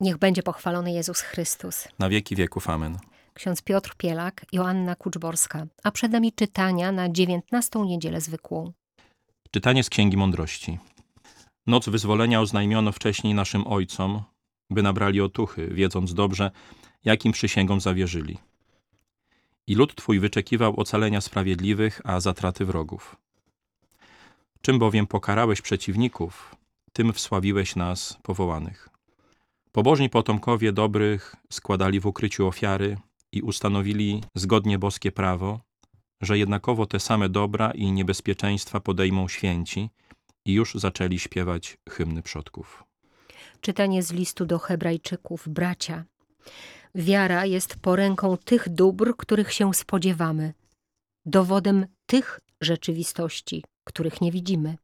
Niech będzie pochwalony Jezus Chrystus. Na wieki wieków. Amen. Ksiądz Piotr Pielak, Joanna Kuczborska, a przed nami czytania na dziewiętnastą niedzielę zwykłą. Czytanie z Księgi Mądrości. Noc wyzwolenia oznajmiono wcześniej naszym ojcom, by nabrali otuchy, wiedząc dobrze, jakim przysięgom zawierzyli. I lud Twój wyczekiwał ocalenia sprawiedliwych, a zatraty wrogów. Czym bowiem pokarałeś przeciwników, tym wsławiłeś nas powołanych. Pobożni potomkowie dobrych składali w ukryciu ofiary i ustanowili zgodnie boskie prawo, że jednakowo te same dobra i niebezpieczeństwa podejmą święci i już zaczęli śpiewać hymny przodków. Czytanie z listu do Hebrajczyków, bracia. Wiara jest poręką tych dóbr, których się spodziewamy, dowodem tych rzeczywistości, których nie widzimy.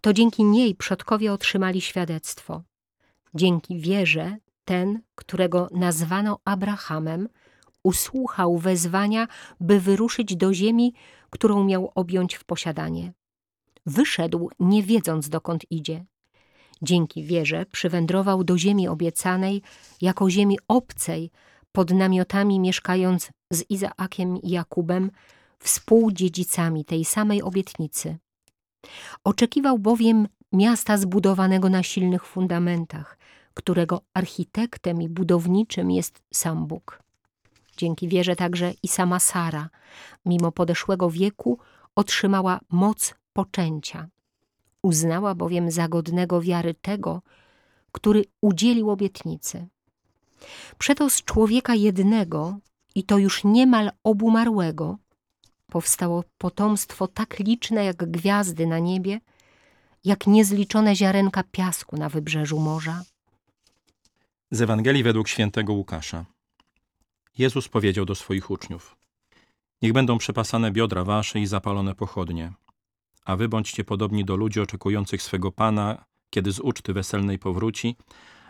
To dzięki niej przodkowie otrzymali świadectwo. Dzięki wierze ten, którego nazwano Abrahamem, usłuchał wezwania, by wyruszyć do ziemi, którą miał objąć w posiadanie. Wyszedł, nie wiedząc dokąd idzie. Dzięki wierze przywędrował do ziemi obiecanej, jako ziemi obcej, pod namiotami mieszkając z Izaakiem i Jakubem, współdziedzicami tej samej obietnicy. Oczekiwał bowiem miasta zbudowanego na silnych fundamentach, którego architektem i budowniczym jest sam Bóg. Dzięki wierze także i sama Sara, mimo podeszłego wieku, otrzymała moc poczęcia. Uznała bowiem za godnego wiary tego, który udzielił obietnicy. Przeto z człowieka jednego, i to już niemal obumarłego, powstało potomstwo tak liczne jak gwiazdy na niebie, jak niezliczone ziarenka piasku na wybrzeżu morza. Z Ewangelii według świętego Łukasza. Jezus powiedział do swoich uczniów: Niech będą przepasane biodra wasze i zapalone pochodnie, a wy bądźcie podobni do ludzi oczekujących swego Pana, kiedy z uczty weselnej powróci,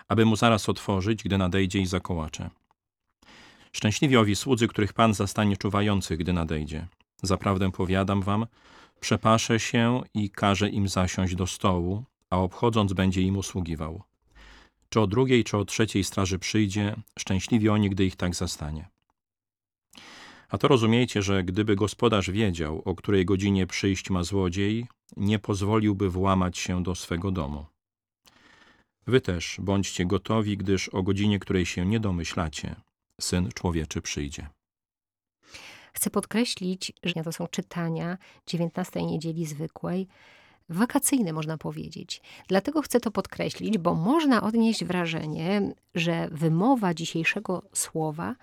aby mu zaraz otworzyć, gdy nadejdzie i zakołacze. Szczęśliwi owi słudzy, których Pan zastanie czuwających, gdy nadejdzie. Zaprawdę powiadam wam, przepaszę się i każe im zasiąść do stołu, a obchodząc będzie im usługiwał. Czy o drugiej, czy o trzeciej straży przyjdzie, szczęśliwi oni, gdy ich tak zastanie. A to rozumiejcie, że gdyby gospodarz wiedział, o której godzinie przyjść ma złodziej, nie pozwoliłby włamać się do swego domu. Wy też bądźcie gotowi, gdyż o godzinie, której się nie domyślacie, Syn Człowieczy przyjdzie. Chcę podkreślić, że to są czytania 19 niedzieli zwykłej, wakacyjne można powiedzieć. Dlatego chcę to podkreślić, bo można odnieść wrażenie, że wymowa dzisiejszego słowa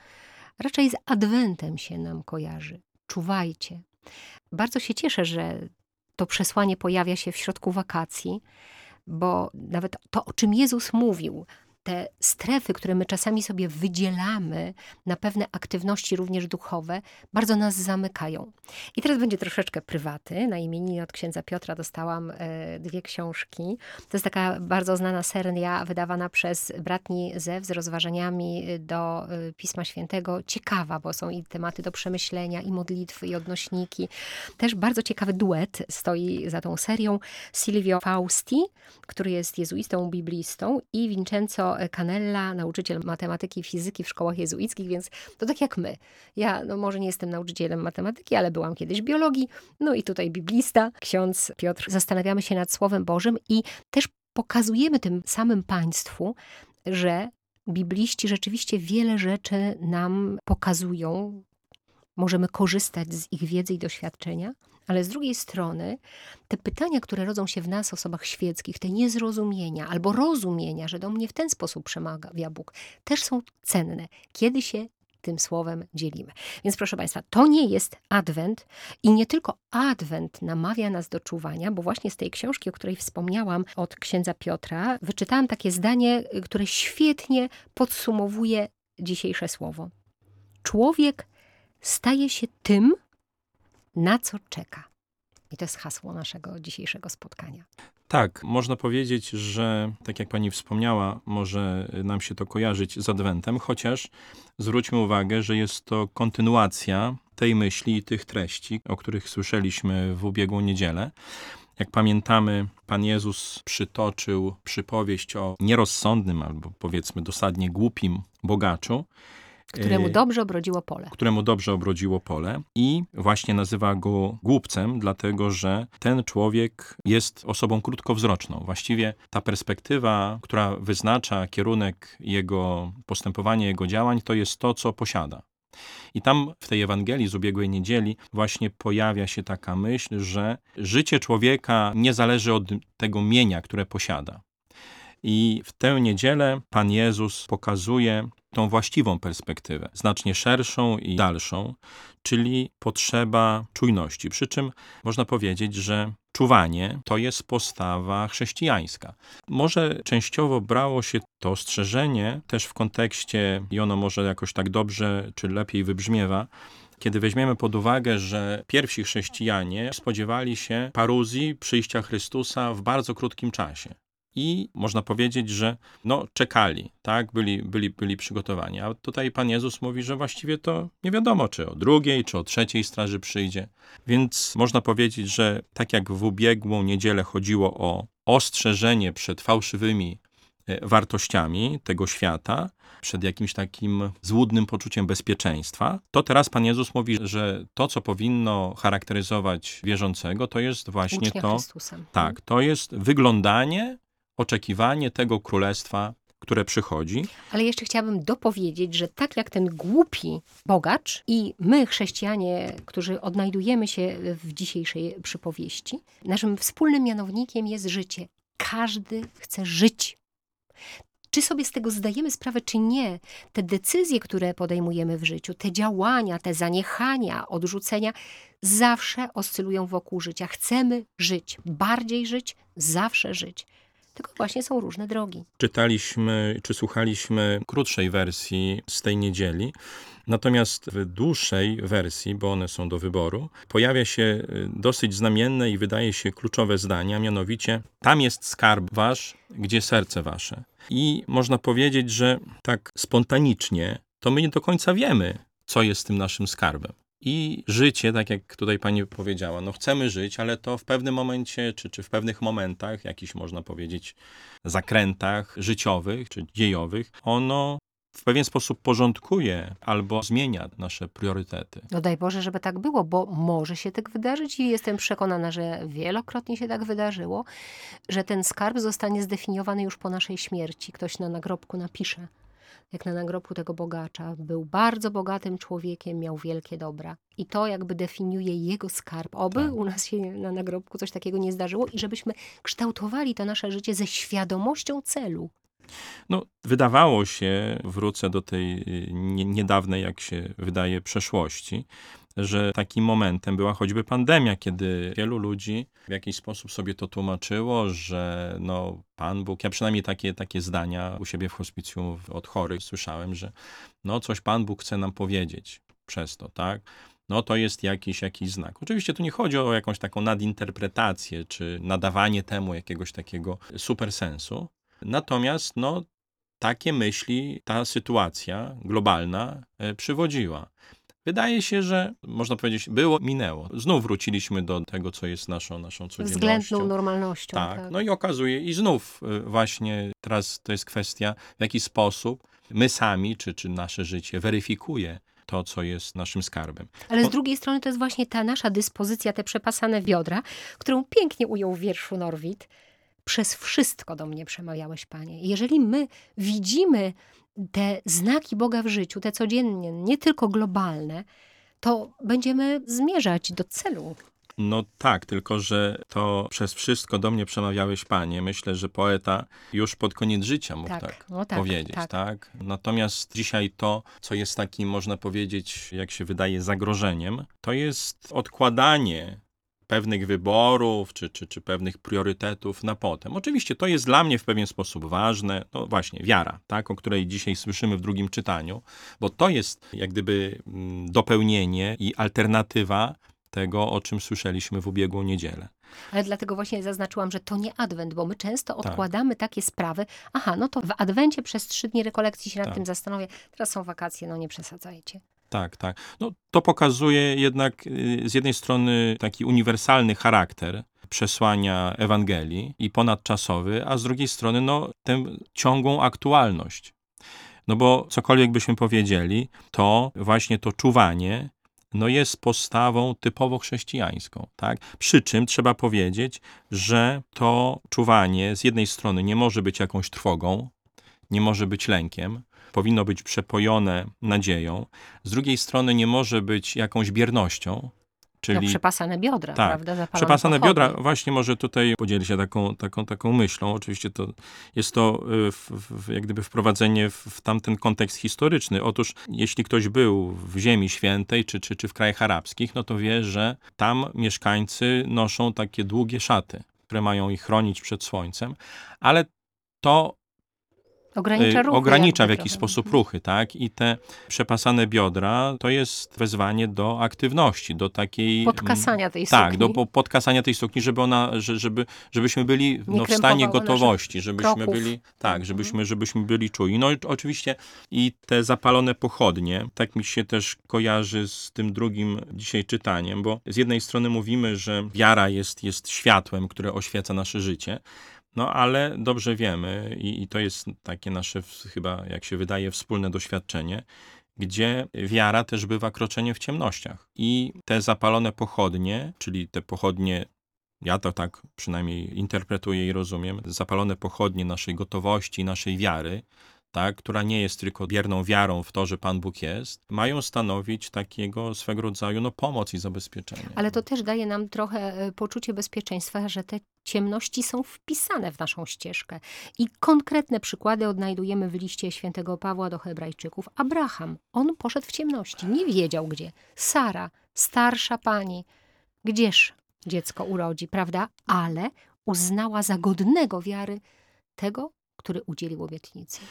raczej z adwentem się nam kojarzy. Czuwajcie. Bardzo się cieszę, że to przesłanie pojawia się w środku wakacji, bo nawet to, o czym Jezus mówił, te strefy, które my czasami sobie wydzielamy na pewne aktywności również duchowe, bardzo nas zamykają. I teraz będzie troszeczkę prywaty. Na imieniu od księdza Piotra dostałam e, dwie książki. To jest taka bardzo znana seria wydawana przez bratni Zew z rozważaniami do e, Pisma Świętego. Ciekawa, bo są i tematy do przemyślenia, i modlitwy, i odnośniki. Też bardzo ciekawy duet stoi za tą serią. Silvio Fausti, który jest jezuistą, biblistą i Vincenzo Canella, nauczyciel matematyki i fizyki w szkołach jezuickich, więc to tak jak my. Ja no może nie jestem nauczycielem matematyki, ale byłam kiedyś biologii, no i tutaj biblista, ksiądz Piotr. Zastanawiamy się nad Słowem Bożym i też pokazujemy tym samym Państwu, że bibliści rzeczywiście wiele rzeczy nam pokazują, możemy korzystać z ich wiedzy i doświadczenia, ale z drugiej strony te pytania, które rodzą się w nas, osobach świeckich, te niezrozumienia albo rozumienia, że do mnie w ten sposób przemawia Bóg, też są cenne, kiedy się tym słowem dzielimy. Więc proszę Państwa, to nie jest adwent i nie tylko adwent namawia nas do czuwania, bo właśnie z tej książki, o której wspomniałam od księdza Piotra, wyczytałam takie zdanie, które świetnie podsumowuje dzisiejsze słowo. Człowiek staje się tym, na co czeka. I to jest hasło naszego dzisiejszego spotkania. Tak, można powiedzieć, że tak jak pani wspomniała, może nam się to kojarzyć z Adwentem, chociaż zwróćmy uwagę, że jest to kontynuacja tej myśli i tych treści, o których słyszeliśmy w ubiegłą niedzielę. Jak pamiętamy, Pan Jezus przytoczył przypowieść o nierozsądnym albo powiedzmy dosadnie głupim bogaczu, Któremu y, dobrze obrodziło pole. któremu dobrze obrodziło pole i właśnie nazywa go głupcem, dlatego że ten człowiek jest osobą krótkowzroczną. Właściwie ta perspektywa, która wyznacza kierunek jego postępowania, jego działań, to jest to, co posiada. I tam w tej Ewangelii z ubiegłej niedzieli właśnie pojawia się taka myśl, że życie człowieka nie zależy od tego mienia, które posiada. I w tę niedzielę Pan Jezus pokazuje tą właściwą perspektywę, znacznie szerszą i dalszą, czyli potrzeba czujności. Przy czym można powiedzieć, że czuwanie to jest postawa chrześcijańska. Może częściowo brało się to ostrzeżenie też w kontekście, i ono może jakoś tak dobrze czy lepiej wybrzmiewa, kiedy weźmiemy pod uwagę, że pierwsi chrześcijanie spodziewali się paruzji przyjścia Chrystusa w bardzo krótkim czasie. I można powiedzieć, że no, czekali, tak? byli, byli, byli przygotowani. A tutaj Pan Jezus mówi, że właściwie to nie wiadomo, czy o drugiej, czy o trzeciej straży przyjdzie. Więc można powiedzieć, że tak jak w ubiegłą niedzielę chodziło o ostrzeżenie przed fałszywymi e, wartościami tego świata, przed jakimś takim złudnym poczuciem bezpieczeństwa, to teraz Pan Jezus mówi, że to, co powinno charakteryzować wierzącego, to jest właśnie Ucznia to, Chrystusa. tak, to jest wyglądanie, oczekiwanie tego królestwa, które przychodzi. Ale jeszcze chciałabym dopowiedzieć, że tak jak ten głupi bogacz i my, chrześcijanie, którzy odnajdujemy się w dzisiejszej przypowieści, naszym wspólnym mianownikiem jest życie. Każdy chce żyć. Czy sobie z tego zdajemy sprawę, czy nie, te decyzje, które podejmujemy w życiu, te działania, te zaniechania, odrzucenia, zawsze oscylują wokół życia. Chcemy żyć, bardziej żyć, zawsze żyć. Tylko właśnie są różne drogi. Czytaliśmy czy słuchaliśmy krótszej wersji z tej niedzieli. Natomiast w dłuższej wersji, bo one są do wyboru, pojawia się y, dosyć znamienne i wydaje się kluczowe zdanie, a mianowicie tam jest skarb wasz, gdzie serce wasze. I można powiedzieć, że tak spontanicznie to my nie do końca wiemy, co jest tym naszym skarbem. I życie, tak jak tutaj pani powiedziała, no chcemy żyć, ale to w pewnym momencie, czy, czy w pewnych momentach, jakichś można powiedzieć zakrętach życiowych czy dziejowych, ono w pewien sposób porządkuje albo zmienia nasze priorytety. No daj Boże, żeby tak było, bo może się tak wydarzyć i jestem przekonana, że wielokrotnie się tak wydarzyło, że ten skarb zostanie zdefiniowany już po naszej śmierci. Ktoś na nagrobku napisze, jak na nagrobku tego bogacza, był bardzo bogatym człowiekiem, miał wielkie dobra. I to jakby definiuje jego skarb. Oby Tak. u nas się na nagrobku coś takiego nie zdarzyło i żebyśmy kształtowali to nasze życie ze świadomością celu. No, wydawało się, wrócę do tej y, nie, niedawnej, jak się wydaje, przeszłości, że takim momentem była choćby pandemia, kiedy wielu ludzi w jakiś sposób sobie to tłumaczyło, że no, Pan Bóg, ja przynajmniej takie, takie zdania u siebie w hospicjum od chorych słyszałem, że no coś Pan Bóg chce nam powiedzieć przez to, tak? No to jest jakiś, jakiś znak. Oczywiście tu nie chodzi o jakąś taką nadinterpretację, czy nadawanie temu jakiegoś takiego supersensu, Natomiast no, takie myśli ta sytuacja globalna e, przywodziła. Wydaje się, że można powiedzieć, było, minęło. Znów wróciliśmy do tego, co jest naszą, naszą codziennością. Względną normalnością. Tak, no i okazuje, i znów y, właśnie teraz to jest kwestia, w jaki sposób my sami, czy, czy nasze życie weryfikuje to, co jest naszym skarbem. Ale z drugiej strony to jest właśnie ta nasza dyspozycja, te przepasane biodra, którą pięknie ujął w wierszu Norwid. Przez wszystko do mnie przemawiałeś, Panie. Jeżeli my widzimy te znaki Boga w życiu, te codziennie, nie tylko globalne, to będziemy zmierzać do celu. No tak, tylko że to przez wszystko do mnie przemawiałeś, panie. Myślę, że poeta już pod koniec życia mógł tak, Tak, no tak, powiedzieć, tak. tak. Natomiast dzisiaj to, co jest takim, można powiedzieć, jak się wydaje, zagrożeniem, to jest odkładanie pewnych wyborów czy, czy, czy pewnych priorytetów na potem. Oczywiście to jest dla mnie w pewien sposób ważne, no właśnie, wiara, tak, o której dzisiaj słyszymy w drugim czytaniu, bo to jest jak gdyby mm, dopełnienie i alternatywa tego, o czym słyszeliśmy w ubiegłą niedzielę. Ale dlatego właśnie zaznaczyłam, że to nie adwent, bo my często Tak. odkładamy takie sprawy. Aha, no to w adwencie przez trzy dni rekolekcji się nad Tak. tym zastanowię. Teraz są wakacje, no nie przesadzajcie. Tak, tak. No, to pokazuje jednak y, z jednej strony taki uniwersalny charakter przesłania Ewangelii i ponadczasowy, a z drugiej strony no, tę ciągłą aktualność. No bo cokolwiek byśmy powiedzieli, to właśnie to czuwanie no jest postawą typowo chrześcijańską. Tak? Przy czym trzeba powiedzieć, że to czuwanie z jednej strony nie może być jakąś trwogą, nie może być lękiem, powinno być przepojone nadzieją, z drugiej strony nie może być jakąś biernością, No, czyli przepasane biodra, Tak, prawda? Zapalone Przepasane pochodnie. biodra, właśnie może tutaj podzielić się taką, taką, taką myślą. Oczywiście to jest to y, w, w, jak gdyby wprowadzenie w, w tamten kontekst historyczny. Otóż jeśli ktoś był w Ziemi Świętej czy, czy, czy w krajach arabskich, no to wie, że tam mieszkańcy noszą takie długie szaty, które mają ich chronić przed słońcem, ale to Ogranicza y, ruchy. ogranicza w jakiś sposób ruchy, tak? I te przepasane biodra to jest wezwanie do aktywności, do takiej... mm, Podkasania tej tak, sukni. do po- podkasania tej sukni, żeby ona, że- żeby, żebyśmy byli no, w stanie gotowości, żebyśmy kroków. byli, tak, Mhm. żebyśmy, żebyśmy byli czuli. No i oczywiście i te zapalone pochodnie, tak mi się też kojarzy z tym drugim dzisiaj czytaniem, bo z jednej strony mówimy, że wiara jest, jest światłem, które oświeca nasze życie, no ale dobrze wiemy i, i to jest takie nasze chyba, jak się wydaje, wspólne doświadczenie, gdzie wiara też bywa kroczeniem w ciemnościach. I te zapalone pochodnie, czyli te pochodnie, ja to tak przynajmniej interpretuję i rozumiem, zapalone pochodnie naszej gotowości, naszej wiary, tak, która nie jest tylko bierną wiarą w to, że Pan Bóg jest, mają stanowić takiego swego rodzaju no, pomoc i zabezpieczenie. Ale to też daje nam trochę e, poczucie bezpieczeństwa, że te ciemności są wpisane w naszą ścieżkę. I konkretne przykłady odnajdujemy w liście świętego Pawła do Hebrajczyków. Abraham, on poszedł w ciemności, nie wiedział gdzie. Sara, starsza pani, gdzież dziecko urodzi, prawda? Ale uznała za godnego wiary tego, który udzielił obietnicy.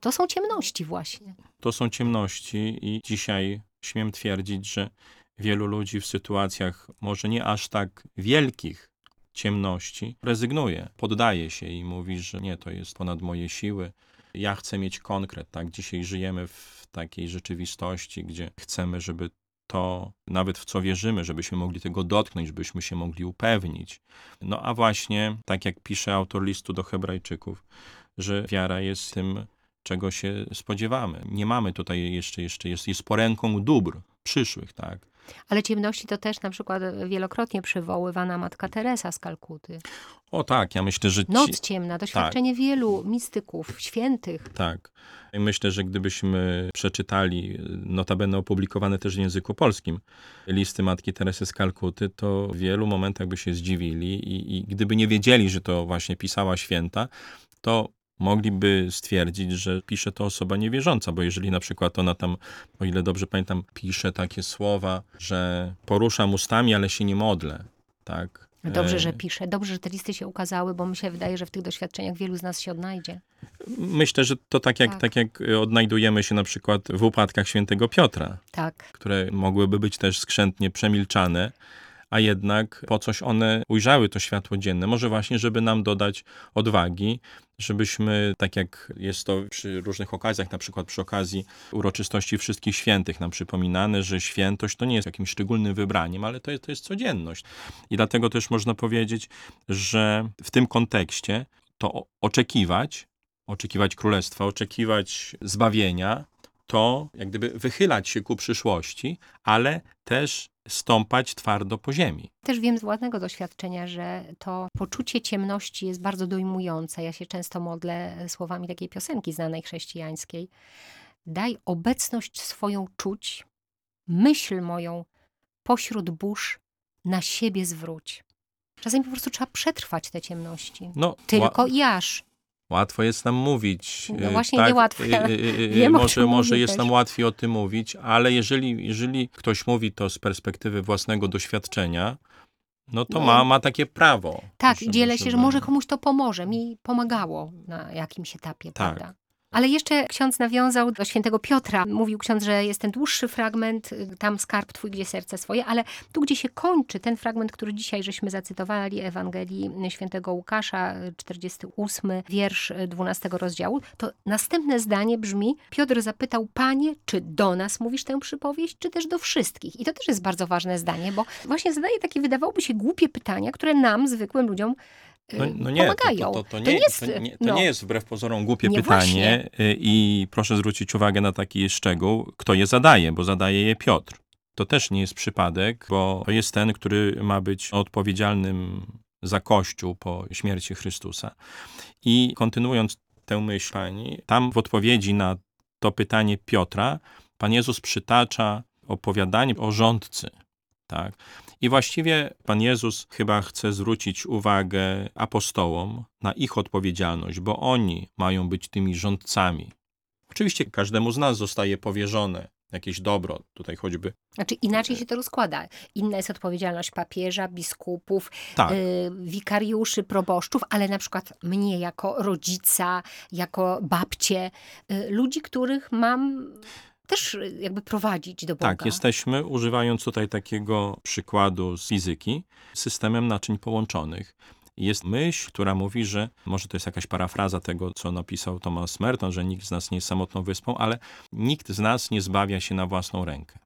To są ciemności właśnie. To są ciemności i dzisiaj śmiem twierdzić, że wielu ludzi w sytuacjach może nie aż tak wielkich ciemności rezygnuje, poddaje się i mówi, że nie, to jest ponad moje siły. Ja chcę mieć konkret, tak? Dzisiaj żyjemy w takiej rzeczywistości, gdzie chcemy, żeby to, nawet w co wierzymy, żebyśmy mogli tego dotknąć, żebyśmy się mogli upewnić. No a właśnie, tak jak pisze autor listu do Hebrajczyków, że wiara jest tym, czego się spodziewamy. Nie mamy tutaj jeszcze, jeszcze jest, jest poręką dóbr przyszłych, tak? Ale ciemności to też na przykład wielokrotnie przywoływana matka Teresa z Kalkuty. O tak, ja myślę, że ci, Noc ciemna, doświadczenie wielu mistyków, świętych. tak. Myślę, że gdybyśmy przeczytali, notabene opublikowane też w języku polskim, listy Matki Teresy z Kalkuty, to w wielu momentach by się zdziwili i, i gdyby nie wiedzieli, że to właśnie pisała święta, to mogliby stwierdzić, że pisze to osoba niewierząca, bo jeżeli na przykład ona tam, o ile dobrze pamiętam, pisze takie słowa, że poruszam ustami, ale się nie modlę, tak? Dobrze, E, że pisze, dobrze, że te listy się ukazały, bo mi się wydaje, że w tych doświadczeniach wielu z nas się odnajdzie. Myślę, że to tak jak, Tak. tak jak odnajdujemy się na przykład w upadkach świętego Piotra, Tak. które mogłyby być też skrzętnie przemilczane, a jednak po coś one ujrzały to światło dzienne. Może właśnie, żeby nam dodać odwagi, żebyśmy, tak jak jest to przy różnych okazjach, na przykład przy okazji uroczystości wszystkich świętych, nam przypominane, że świętość to nie jest jakimś szczególnym wybraniem, ale to jest, to jest codzienność. I dlatego też można powiedzieć, że w tym kontekście to oczekiwać, oczekiwać królestwa, oczekiwać zbawienia, to jak gdyby wychylać się ku przyszłości, ale też stąpać twardo po ziemi. Też wiem z własnego doświadczenia, że to poczucie ciemności jest bardzo dojmujące. Ja się często modlę słowami takiej piosenki znanej chrześcijańskiej. Daj obecność swoją czuć, myśl moją pośród burz na siebie zwróć. Czasami po prostu trzeba przetrwać te ciemności. No, Tylko i aż. Łatwo jest nam mówić. No y, właśnie tak, niełatwo. y, y, y, Wiem, może może jest też. nam łatwiej o tym mówić, ale jeżeli, jeżeli ktoś mówi to z perspektywy własnego doświadczenia, no to No. ma, ma takie prawo. Tak, dzielę się, że może komuś to pomoże. Mi pomagało na jakimś etapie, Tak. prawda? Ale jeszcze ksiądz nawiązał do świętego Piotra. Mówił ksiądz, że jest ten dłuższy fragment, y, tam skarb twój, gdzie serce swoje, ale tu, gdzie się kończy ten fragment, który dzisiaj żeśmy zacytowali, Ewangelii świętego Łukasza, y, 48 wiersz y, 12 rozdziału, to następne zdanie brzmi, Piotr zapytał, Panie, czy do nas mówisz tę przypowieść, czy też do wszystkich? I to też jest bardzo ważne zdanie, bo właśnie zadaje takie, wydawałoby się, głupie pytania, które nam, zwykłym ludziom, y, No, no nie, to, pomagają. to, to, to, nie, jest, to, nie, to no, nie jest wbrew pozorom głupie Nie, pytanie y, i proszę zwrócić uwagę na taki szczegół, kto je zadaje, bo zadaje je Piotr. To też nie jest przypadek, bo to jest ten, który ma być odpowiedzialnym za Kościół po śmierci Chrystusa. I kontynuując tę myśl tam w odpowiedzi na to pytanie Piotra, Pan Jezus przytacza opowiadanie o rządcy. Tak? I właściwie Pan Jezus chyba chce zwrócić uwagę apostołom na ich odpowiedzialność, bo oni mają być tymi rządcami. Oczywiście każdemu z nas zostaje powierzone jakieś dobro, tutaj choćby. Znaczy inaczej się to rozkłada. Inna jest odpowiedzialność papieża, biskupów, Tak, y, wikariuszy, proboszczów, ale na przykład mnie jako rodzica, jako babcie, y, ludzi, których mam też y, jakby prowadzić do Boga. tak, jesteśmy, używając tutaj takiego przykładu z fizyki, systemem naczyń połączonych. Jest myśl, która mówi, że może to jest jakaś parafraza tego, co napisał Thomas Merton, że nikt z nas nie jest samotną wyspą, ale nikt z nas nie zbawia się na własną rękę.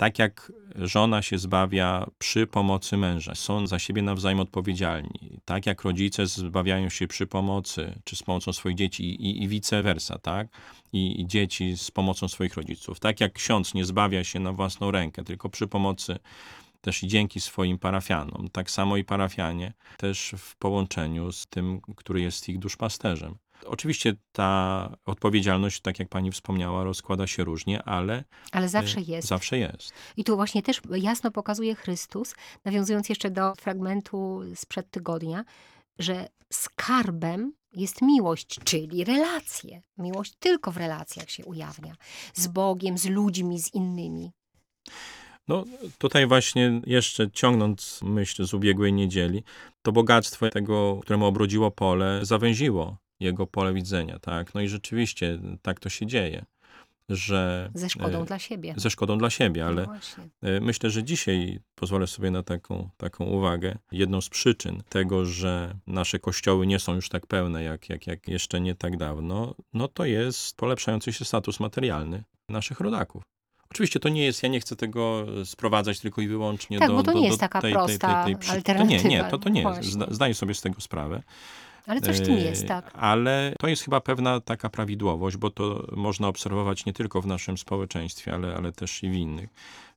Tak jak żona się zbawia przy pomocy męża, są za siebie nawzajem odpowiedzialni. Tak jak rodzice zbawiają się przy pomocy, czy z pomocą swoich dzieci i, i vice versa, tak? I, I dzieci z pomocą swoich rodziców. Tak jak ksiądz nie zbawia się na własną rękę, tylko przy pomocy też i dzięki swoim parafianom. Tak samo i parafianie też w połączeniu z tym, który jest ich duszpasterzem. Oczywiście ta odpowiedzialność, tak jak pani wspomniała, rozkłada się różnie, ale Ale y, zawsze jest. zawsze jest. I tu właśnie też jasno pokazuje Chrystus, nawiązując jeszcze do fragmentu sprzed tygodnia, że skarbem jest miłość, czyli relacje. Miłość tylko w relacjach się ujawnia. Z Bogiem, z ludźmi, z innymi. No tutaj właśnie jeszcze ciągnąc myśl z ubiegłej niedzieli, to bogactwo tego, któremu obrodziło pole, zawęziło jego pole widzenia, tak? No i rzeczywiście tak to się dzieje, że Ze szkodą e, dla siebie. ze szkodą dla siebie, ale No. E, Myślę, że dzisiaj pozwolę sobie na taką, taką uwagę. Jedną z przyczyn tego, że nasze kościoły nie są już tak pełne jak, jak, jak jeszcze nie tak dawno, no to jest polepszający się status materialny naszych rodaków. Oczywiście to nie jest, ja nie chcę tego sprowadzać tylko i wyłącznie Tak, do, bo to do, nie do jest taka tej, prosta tej, tej, tej, przy- To nie, alternatywa. nie, to, to nie. Zda, zdaję sobie z tego sprawę. Ale coś w tym jest, tak. Ale to jest chyba pewna taka prawidłowość, bo to można obserwować nie tylko w naszym społeczeństwie, ale, ale też i w innych,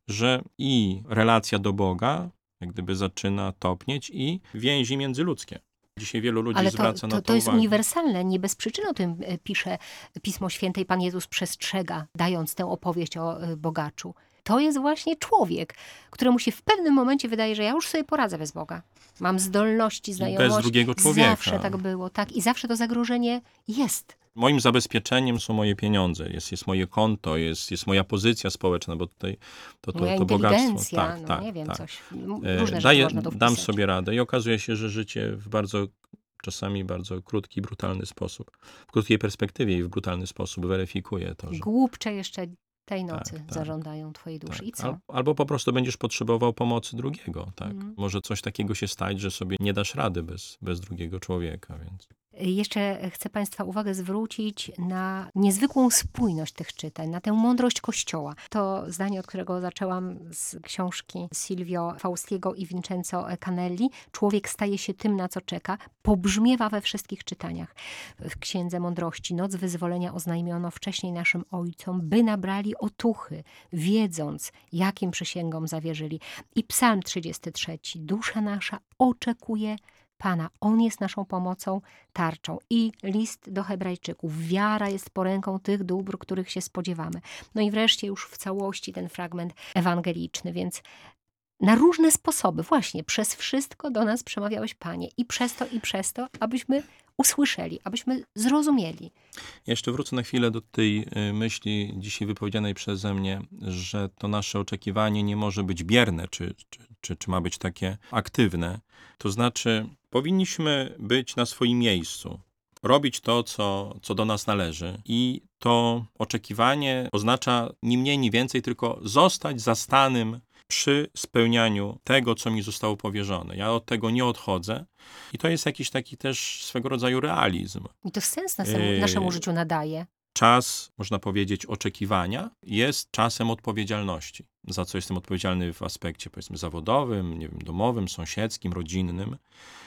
że i relacja do Boga jak gdyby zaczyna topnieć i więzi międzyludzkie. Dzisiaj wielu ludzi Ale to, zwraca na to, to, to jest uwagę. uniwersalne. Nie bez przyczyny o tym e, pisze Pismo Święte i Pan Jezus przestrzega, dając tę opowieść o e, bogaczu. To jest właśnie człowiek, któremu się w pewnym momencie wydaje, że ja już sobie poradzę bez Boga. Mam zdolności, znajomości. bez drugiego człowieka. Zawsze tak było, tak. I zawsze to zagrożenie jest. Moim zabezpieczeniem są moje pieniądze, jest, jest moje konto, jest, jest moja pozycja społeczna, bo tutaj to, to, Moja to bogactwo. Tak, no tak, nie wiem, tak. coś. E, Różne daję, można dam sobie radę i okazuje się, że życie w bardzo, czasami bardzo krótki, brutalny sposób, w krótkiej perspektywie i w brutalny sposób weryfikuje to, że Głupcze jeszcze tej nocy tak. zażądają twojej duszy. tak. I co? Al, albo po prostu będziesz potrzebował pomocy drugiego. Tak? Mhm. Może coś takiego się stać, że sobie nie dasz rady bez, bez drugiego człowieka. Więc. Jeszcze chcę Państwa uwagę zwrócić na niezwykłą spójność tych czytań, na tę mądrość Kościoła. To zdanie, od którego zaczęłam z książki Silvio Faustiego i Vincenzo Canelli. Człowiek staje się tym, na co czeka, pobrzmiewa we wszystkich czytaniach. W Księdze Mądrości Noc Wyzwolenia oznajmiono wcześniej naszym ojcom, by nabrali otuchy, wiedząc, jakim przysięgom zawierzyli. I Psalm 33. Dusza nasza oczekuje Pana. On jest naszą pomocą, tarczą. I list do Hebrajczyków. Wiara jest poręką tych dóbr, których się spodziewamy. No i wreszcie już w całości ten fragment ewangeliczny, więc na różne sposoby, właśnie przez wszystko do nas przemawiałeś, Panie. I przez to, i przez to, abyśmy usłyszeli, abyśmy zrozumieli. Jeszcze wrócę na chwilę do tej y, myśli dzisiaj wypowiedzianej przeze mnie, że to nasze oczekiwanie nie może być bierne, czy, czy, czy, czy ma być takie aktywne. To znaczy, powinniśmy być na swoim miejscu. robić to, co, co do nas należy. I to oczekiwanie oznacza ni mniej, ni więcej, tylko zostać zastanym przy spełnianiu tego, co mi zostało powierzone. Ja od tego nie odchodzę. I to jest jakiś taki też swego rodzaju realizm. I to sens naszemu, Yy. naszemu życiu nadaje. Czas, można powiedzieć, oczekiwania jest czasem odpowiedzialności. Za co jestem odpowiedzialny w aspekcie, powiedzmy, zawodowym, nie wiem, domowym, sąsiedzkim, rodzinnym.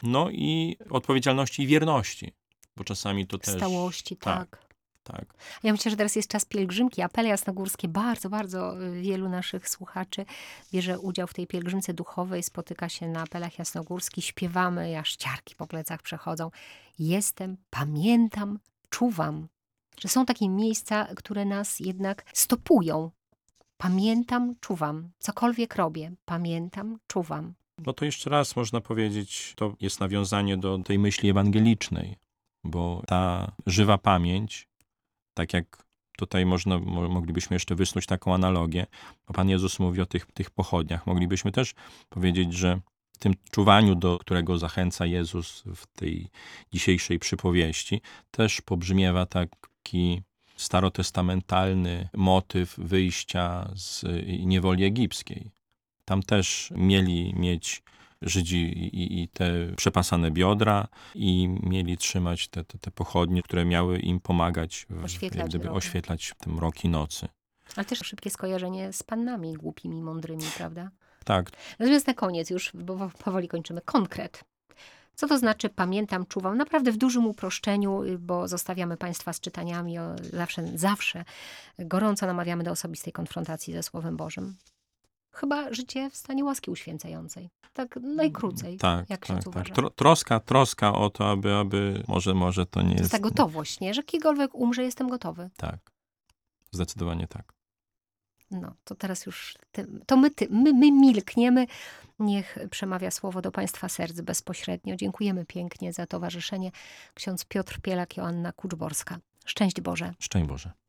No i odpowiedzialności i wierności, bo czasami to też. Stałości, tak. tak. Tak. Ja myślę, że teraz jest czas pielgrzymki. Apele jasnogórskie. Bardzo, bardzo y, wielu naszych słuchaczy bierze udział w tej pielgrzymce duchowej, spotyka się na apelach jasnogórskich, śpiewamy, aż ciarki po plecach przechodzą. Jestem, pamiętam, czuwam. Że są takie miejsca, które nas jednak stopują. Pamiętam, czuwam. Cokolwiek robię, pamiętam, czuwam. No to jeszcze raz można powiedzieć, to jest nawiązanie do tej myśli ewangelicznej, bo ta żywa pamięć, tak jak tutaj można, mo- moglibyśmy jeszcze wysnuć taką analogię, bo Pan Jezus mówi o tych, tych pochodniach, moglibyśmy też powiedzieć, że w tym czuwaniu, do którego zachęca Jezus w tej dzisiejszej przypowieści, też pobrzmiewa taki starotestamentalny motyw wyjścia z niewoli egipskiej. Tam też mieli mieć Żydzi i, i te przepasane biodra i mieli trzymać te, te, te pochodnie, które miały im pomagać w, Oświetlać gdyby drogę. oświetlać te mroki nocy. Ale też szybkie skojarzenie z pannami głupimi, mądrymi, prawda? Tak, Natomiast na koniec już, bo powoli kończymy, konkret. Co to znaczy pamiętam, czuwam? Naprawdę w dużym uproszczeniu, y, bo zostawiamy Państwa z czytaniami. O, zawsze, zawsze gorąco namawiamy do osobistej konfrontacji ze Słowem Bożym. Chyba życie w stanie łaski uświęcającej. Tak najkrócej. tak, jak tak, ksiądz tak. Tro, troska, troska o to, aby, aby może, może to nie To jest... jest ta gotowość, nie? Że kiedykolwiek umrze, jestem gotowy. Tak, zdecydowanie tak. No, to teraz już, ty, to my, ty, my, my milkniemy. Niech przemawia słowo do Państwa serc bezpośrednio. Dziękujemy pięknie za towarzyszenie. Ksiądz Piotr Pielak, Joanna Kuczborska. Szczęść Boże. Szczęść Boże.